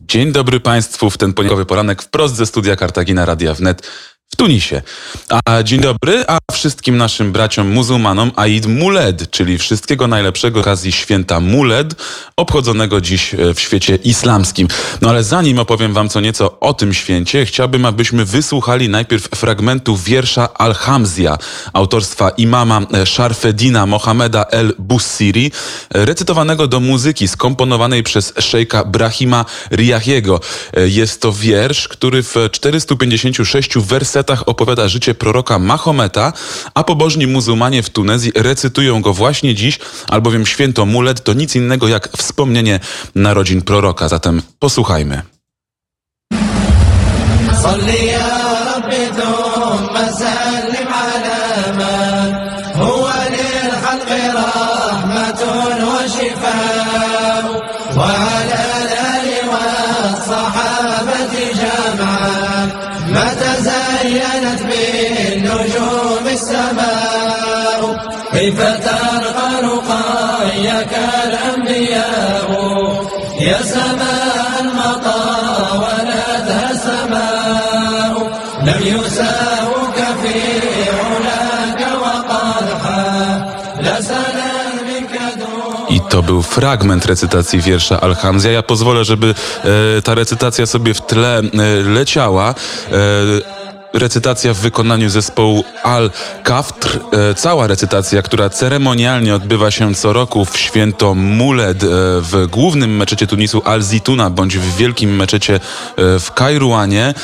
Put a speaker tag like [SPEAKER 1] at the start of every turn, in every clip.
[SPEAKER 1] Dzień dobry Państwu w ten poniedziałkowy poranek wprost ze studia Kartagina Radia Wnet w Tunisie. A dzień dobry, a wszystkim naszym braciom muzułmanom Aid Muled, czyli wszystkiego najlepszego okazji święta Muled, obchodzonego dziś e, w świecie islamskim. No ale zanim opowiem wam co nieco o tym święcie, chciałbym, abyśmy wysłuchali najpierw fragmentu wiersza Al-Hamzia, autorstwa imama e, Sharfedina Mohameda el-Bussiri, e, recytowanego do muzyki skomponowanej przez szejka Brahima Riyahiego. Jest to wiersz, który w 456 wersetach opowiada życie proroka Mahometa, a pobożni muzułmanie w Tunezji recytują go właśnie dziś, albowiem święto Mulet to nic innego jak wspomnienie narodzin proroka. Zatem posłuchajmy. وعلى كيف ترقى رقايك الأنبياء يا سماء المطى ولدها سماء لم يساوك في علاك وقدحا لا سلام منك دون I to był fragment recytacji wiersza Al-Hamzia. Ja pozwolę, żeby e, ta recytacja sobie w tle e, leciała. E, recytacja w wykonaniu zespołu Al-Kaftr. E, cała recytacja, która ceremonialnie odbywa się co roku w święto Muled e, w głównym meczecie Tunisu Al-Zituna bądź w wielkim meczecie e, w Kairuanie,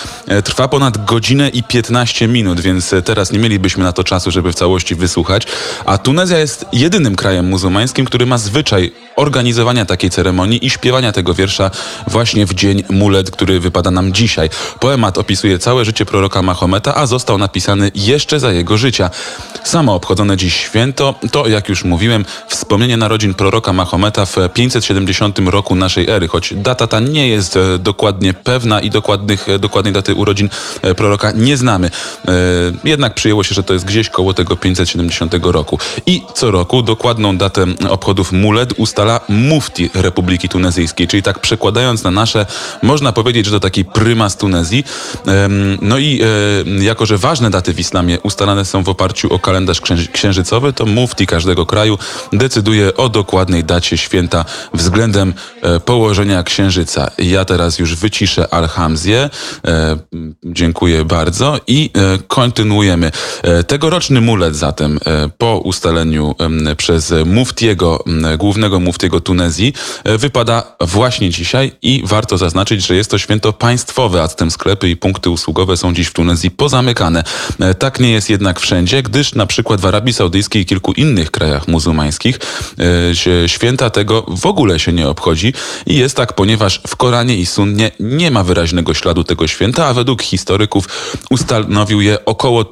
[SPEAKER 1] trwa ponad godzinę i 15 minut, więc teraz nie mielibyśmy na to czasu, żeby w całości wysłuchać. A Tunezja jest jedynym krajem muzułmańskim, który ma zwyczaj organizowania takiej ceremonii i śpiewania tego wiersza właśnie w dzień Muled, który wypada nam dzisiaj. Poemat opisuje całe życie proroka Mahometa, a został napisany jeszcze za jego życia. Samo obchodzone dziś święto to, jak już mówiłem, wspomnienie narodzin proroka Mahometa w 570 roku naszej ery, choć data ta nie jest e, dokładnie pewna i dokładnych, e, dokładnej daty urodzin e, proroka nie znamy. Jednak przyjęło się, że to jest gdzieś koło tego 570 roku. I co roku dokładną datę obchodów Muled ustala mufti Republiki Tunezyjskiej, czyli tak przekładając na nasze, można powiedzieć, że to taki prymas Tunezji. No i jako, że ważne daty w islamie ustalane są w oparciu o kalendarz księżycowy, to mufti każdego kraju decyduje o dokładnej dacie święta względem e, położenia księżyca. Ja teraz już wyciszę Alhamzję. E, dziękuję bardzo i e, kontynuujemy. Tegoroczny mulet zatem po ustaleniu przez muftiego, głównego muftiego Tunezji wypada właśnie dzisiaj i warto zaznaczyć, że jest to święto państwowe, a zatem sklepy i punkty usługowe są dziś w Tunezji pozamykane. Tak nie jest jednak wszędzie, gdyż na przykład w Arabii Saudyjskiej i kilku innych krajach muzułmańskich e, święta tego w ogóle się nie obchodzi i jest tak, ponieważ w Koranie i Sunnie nie ma wyraźnego śladu tego święta, a według historyków ustanowił je około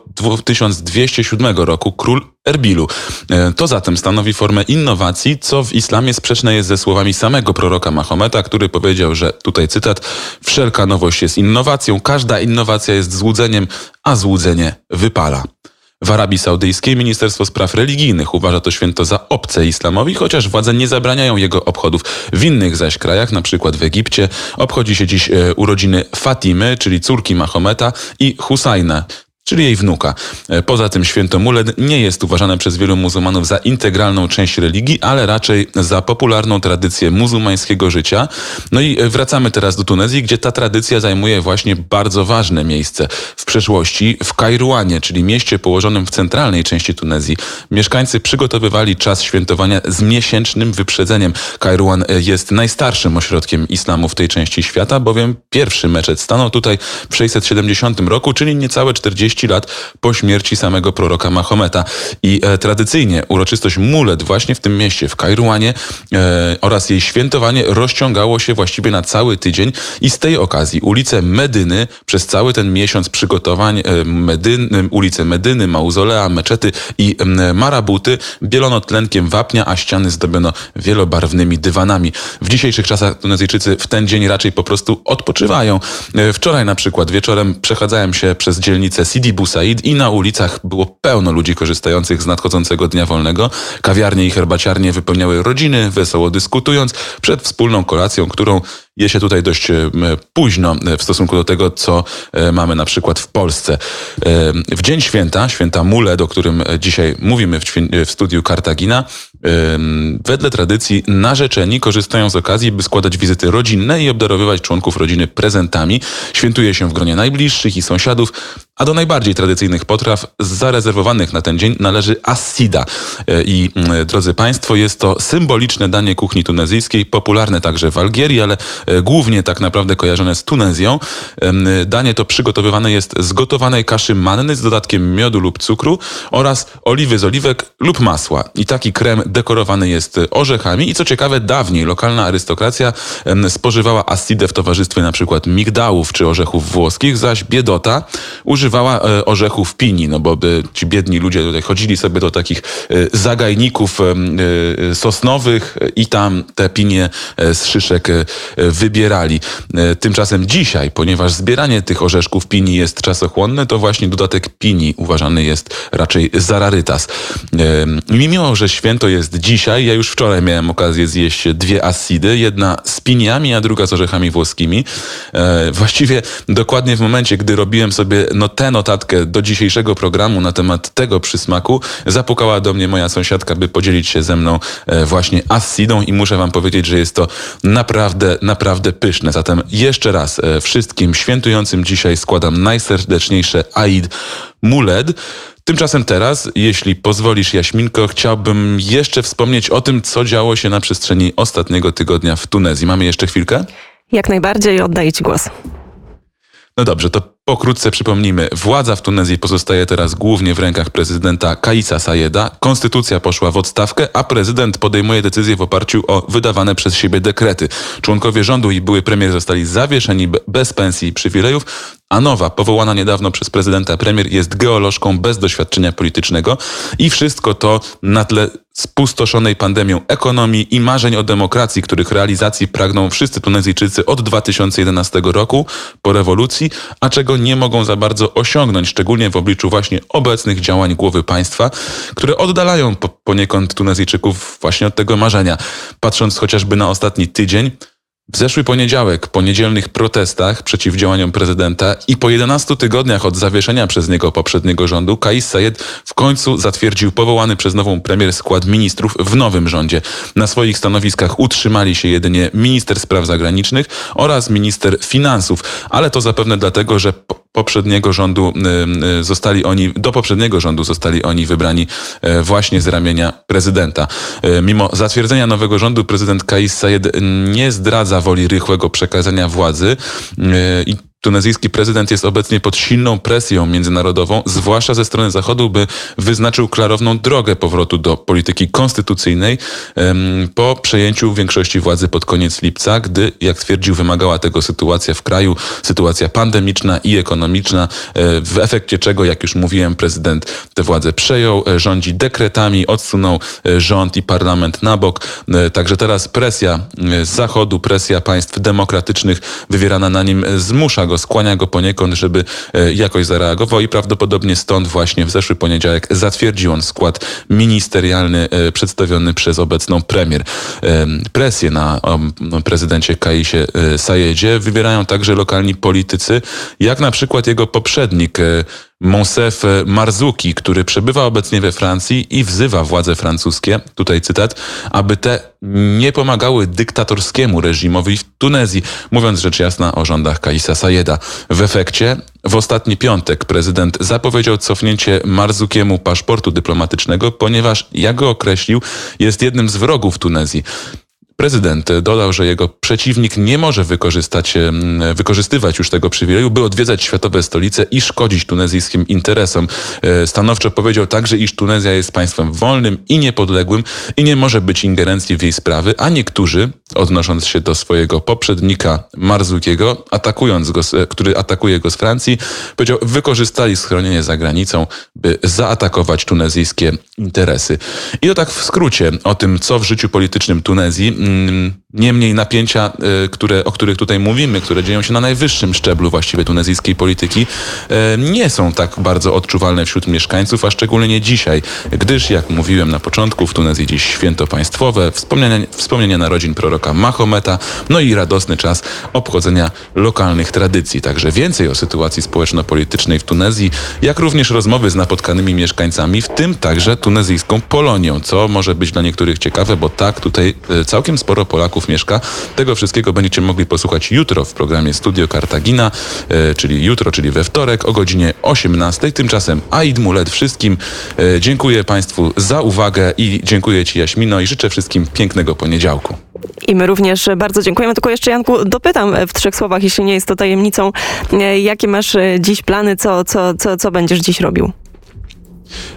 [SPEAKER 1] 1207 roku król Erbilu. E, to zatem stanowi formę innowacji, co w islamie sprzeczne jest ze słowami samego proroka Mahometa, który powiedział, że tutaj cytat: Wszelka nowość jest innowacją, każda innowacja jest złudzeniem, a złudzenie wypala. W Arabii Saudyjskiej Ministerstwo Spraw Religijnych uważa to święto za obce islamowi, chociaż władze nie zabraniają jego obchodów. W innych zaś krajach, na przykład w Egipcie, obchodzi się dziś e, urodziny Fatimy, czyli córki Mahometa i Husajna, czyli jej wnuka. E, poza tym święto Muled nie jest uważane przez wielu muzułmanów za integralną część religii, ale raczej za popularną tradycję muzułmańskiego życia. No i e, wracamy teraz do Tunezji, gdzie ta tradycja zajmuje właśnie bardzo ważne miejsce. W przeszłości w Kairuanie, czyli mieście położonym w centralnej części Tunezji, mieszkańcy przygotowywali czas świętowania z miesięcznym wyprzedzeniem. Kairuan e, jest najstarszym ośrodkiem islamu w tej części świata, bowiem pierwszy meczet stanął tutaj w 670 roku, czyli niecałe 40 30 lat po śmierci samego proroka Mahometa. I e, tradycyjnie uroczystość Mulet właśnie w tym mieście, w Kairuanie e, oraz jej świętowanie rozciągało się właściwie na cały tydzień i z tej okazji ulice Medyny przez cały ten miesiąc przygotowań e, Medyny, ulice Medyny, Mauzolea, Meczety i Marabuty bielono tlenkiem wapnia, a ściany zdobiono wielobarwnymi dywanami. W dzisiejszych czasach Tunezyjczycy w ten dzień raczej po prostu odpoczywają. E, wczoraj na przykład wieczorem przechadzałem się przez dzielnicę Sidi Sidi i na ulicach było pełno ludzi korzystających z nadchodzącego dnia wolnego. Kawiarnie i herbaciarnie wypełniały rodziny, wesoło dyskutując przed wspólną kolacją, którą je się tutaj dość e, późno e, w stosunku do tego, co e, mamy na przykład w Polsce. W Dzień Święta, święta Muled, o którym dzisiaj mówimy w studiu Kartagina, wedle tradycji narzeczeni korzystają z okazji, by składać wizyty rodzinne i obdarowywać członków rodziny prezentami. Świętuje się w gronie najbliższych i sąsiadów, a do najbardziej tradycyjnych potraw zarezerwowanych na ten dzień należy assida. I drodzy Państwo, jest to symboliczne danie kuchni tunezyjskiej, popularne także w Algierii, ale E, głównie tak naprawdę kojarzone z Tunezją. Danie to przygotowywane jest z gotowanej kaszy manny z dodatkiem miodu lub cukru oraz oliwy z oliwek lub masła. I taki krem dekorowany jest orzechami i co ciekawe, dawniej lokalna arystokracja spożywała assidę w towarzystwie przykład migdałów czy orzechów włoskich, zaś biedota używała e, orzechów pini, no bo ci biedni ludzie tutaj chodzili sobie do takich e, zagajników sosnowych i tam te pinie z szyszek wybierali. E, tymczasem dzisiaj, ponieważ zbieranie tych orzeszków pini jest czasochłonne, to właśnie dodatek pini uważany jest raczej za rarytas. E, mimo, że święto jest dzisiaj, ja już wczoraj miałem okazję zjeść dwie assidy, jedna z piniami, a druga z orzechami włoskimi. E, właściwie dokładnie w momencie, gdy robiłem sobie no, tę notatkę do dzisiejszego programu na temat tego przysmaku, zapukała do mnie moja sąsiadka, by podzielić się ze mną właśnie assidą i muszę wam powiedzieć, że jest to naprawdę, naprawdę pyszne. Zatem jeszcze raz e, wszystkim świętującym dzisiaj składam najserdeczniejsze Aid Muled. Tymczasem teraz, jeśli pozwolisz Jaśminko, chciałbym jeszcze wspomnieć o tym, co działo się na przestrzeni ostatniego tygodnia w Tunezji. Mamy jeszcze chwilkę?
[SPEAKER 2] Jak najbardziej, oddaję Ci głos.
[SPEAKER 1] No dobrze, to Pokrótce przypomnijmy, władza w Tunezji pozostaje teraz głównie w rękach prezydenta Kaisa Sayeda. Konstytucja poszła w odstawkę, a prezydent podejmuje decyzje w oparciu o wydawane przez siebie dekrety. Członkowie rządu i były premier zostali zawieszeni bez pensji i przywilejów, a nowa, powołana niedawno przez prezydenta premier, jest geolożką bez doświadczenia politycznego i wszystko to na tle spustoszonej pandemią ekonomii i marzeń o demokracji, których realizacji pragną wszyscy Tunezyjczycy od 2011 roku po rewolucji, a czego nie mogą za bardzo osiągnąć, szczególnie w obliczu właśnie obecnych działań głowy państwa, które oddalają poniekąd Tunezyjczyków właśnie od tego marzenia. Patrząc chociażby na ostatni tydzień, w zeszły poniedziałek, po niedzielnych protestach przeciw działaniom prezydenta i po 11 tygodniach od zawieszenia przez niego poprzedniego rządu, Kais Sayed w końcu zatwierdził powołany przez nową premier skład ministrów w nowym rządzie. Na swoich stanowiskach utrzymali się jedynie minister spraw zagranicznych oraz minister finansów, ale to zapewne dlatego, że poprzedniego rządu y, y, zostali oni, do poprzedniego rządu zostali oni wybrani e, właśnie z ramienia prezydenta. E, mimo zatwierdzenia nowego rządu prezydent Kais Sayed nie zdradza woli rychłego przekazania władzy e, i Tunezyjski prezydent jest obecnie pod silną presją międzynarodową, zwłaszcza ze strony Zachodu, by wyznaczył klarowną drogę powrotu do polityki konstytucyjnej po przejęciu większości władzy pod koniec lipca, gdy, jak twierdził, wymagała tego sytuacja w kraju, sytuacja pandemiczna i ekonomiczna, e, w efekcie czego, jak już mówiłem, prezydent tę władzę przejął, e, rządzi dekretami, odsunął e, rząd i parlament na bok. Także teraz presja z Zachodu, presja państw demokratycznych wywierana na nim zmusza skłania go poniekąd, żeby e, jakoś zareagował i prawdopodobnie stąd właśnie w zeszły poniedziałek zatwierdził on skład ministerialny e, przedstawiony przez obecną premier. E, presję na prezydencie Kaisie Sajedzie wybierają także lokalni politycy, jak na przykład jego poprzednik Monsef Marzuki, który przebywa obecnie we Francji i wzywa władze francuskie, tutaj cytat, aby te nie pomagały dyktatorskiemu reżimowi w Tunezji, mówiąc rzecz jasna o rządach Kaisa Sayeda. W efekcie w ostatni piątek prezydent zapowiedział cofnięcie Marzukiemu paszportu dyplomatycznego, ponieważ, jak go określił, jest jednym z wrogów Tunezji. Prezydent dodał, że jego przeciwnik nie może wykorzystać, wykorzystywać już tego przywileju, by odwiedzać światowe stolice i szkodzić tunezyjskim interesom. E, stanowczo powiedział także, iż Tunezja jest państwem wolnym i niepodległym i nie może być ingerencji w jej sprawy, a niektórzy, odnosząc się do swojego poprzednika Marzukiego, atakując go, który atakuje go z Francji, powiedział, wykorzystali schronienie za granicą, by zaatakować tunezyjskie interesy. I to tak w skrócie o tym, co w życiu politycznym Tunezji 嗯 Niemniej napięcia, e, które, o których tutaj mówimy, które dzieją się na najwyższym szczeblu właściwie tunezyjskiej polityki, e, nie są tak bardzo odczuwalne wśród mieszkańców, a szczególnie nie dzisiaj, gdyż, jak mówiłem na początku, w Tunezji dziś święto państwowe, wspomnienia, wspomnienia narodzin proroka Mahometa, no i radosny czas obchodzenia lokalnych tradycji. Także więcej o sytuacji społeczno-politycznej w Tunezji, jak również rozmowy z napotkanymi mieszkańcami, w tym także tunezyjską Polonią, co może być dla niektórych ciekawe, bo tak tutaj e, całkiem sporo Polaków mieszka. Tego wszystkiego będziecie mogli posłuchać jutro w programie Studio Kartagina, e, czyli jutro, czyli we wtorek o godzinie 18. Tymczasem Aid Mulet wszystkim. E, Dziękuję Państwu za uwagę i dziękuję Ci Jaśmino i życzę wszystkim pięknego poniedziałku.
[SPEAKER 2] I my również bardzo dziękujemy. Tylko jeszcze, Janku, dopytam w trzech słowach, jeśli nie jest to tajemnicą, e, jakie masz dziś plany, co, co, co, co będziesz dziś robił?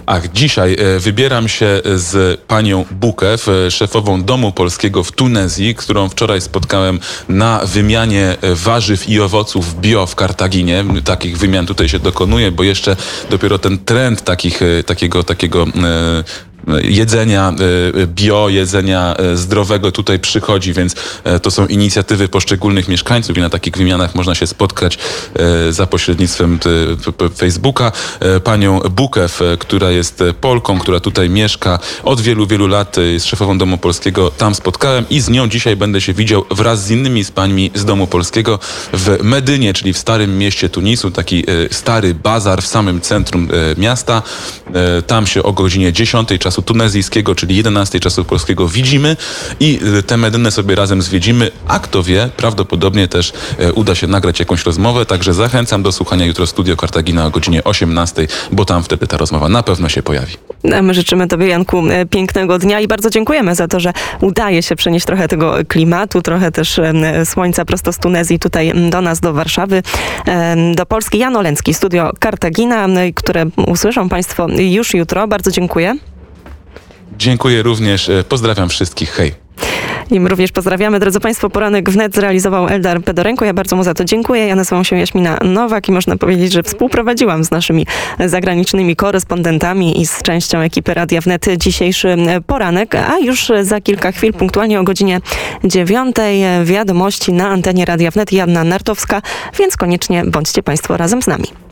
[SPEAKER 1] Ach, dzisiaj e, wybieram się z panią Bukew, e, szefową Domu Polskiego w Tunezji, którą wczoraj spotkałem na wymianie e, warzyw i owoców bio w Kartaginie. Takich wymian tutaj się dokonuje, bo jeszcze dopiero ten trend takich, e, takiego, takiego e, jedzenia e, bio, jedzenia e, zdrowego tutaj przychodzi, więc to są inicjatywy poszczególnych mieszkańców i na takich wymianach można się spotkać za pośrednictwem Facebooka. Panią Bukew, która jest Polką, która tutaj mieszka od wielu, wielu lat, jest szefową Domu Polskiego, tam spotkałem i z nią dzisiaj będę się widział wraz z innymi z pańmi z Domu Polskiego w Medynie, czyli w starym mieście Tunisu, taki stary bazar w samym centrum miasta. Tam się o godzinie 10 czas czasu tunezyjskiego, czyli 11 czasu polskiego widzimy i y, tę Medynę sobie razem zwiedzimy, a kto wie, prawdopodobnie też e, uda się nagrać jakąś rozmowę, także zachęcam do słuchania jutro Studio Kartagina o godzinie 18, bo tam wtedy ta rozmowa na pewno się pojawi.
[SPEAKER 2] My życzymy Tobie, Janku, e, pięknego dnia i bardzo dziękujemy za to, że udaje się przenieść trochę tego klimatu, trochę też słońca prosto z Tunezji tutaj do nas, do Warszawy, do Polski. Jan Olencki, Studio Kartagina, które usłyszą Państwo już jutro. Bardzo dziękuję.
[SPEAKER 1] Dziękuję również. E, pozdrawiam wszystkich. Hej.
[SPEAKER 2] I my również pozdrawiamy. Drodzy Państwo, poranek wnet zrealizował Eldar Pedorenko. Ja bardzo mu za to dziękuję. Ja nazywam się Jaśmina Nowak i można powiedzieć, że współprowadziłam z naszymi zagranicznymi korespondentami i z częścią ekipy Radia Wnet dzisiejszy poranek, a już za kilka chwil, punktualnie o godzinie dziewiątej, wiadomości na antenie Radia Wnet. Janna Nartowska, więc koniecznie bądźcie Państwo razem z nami.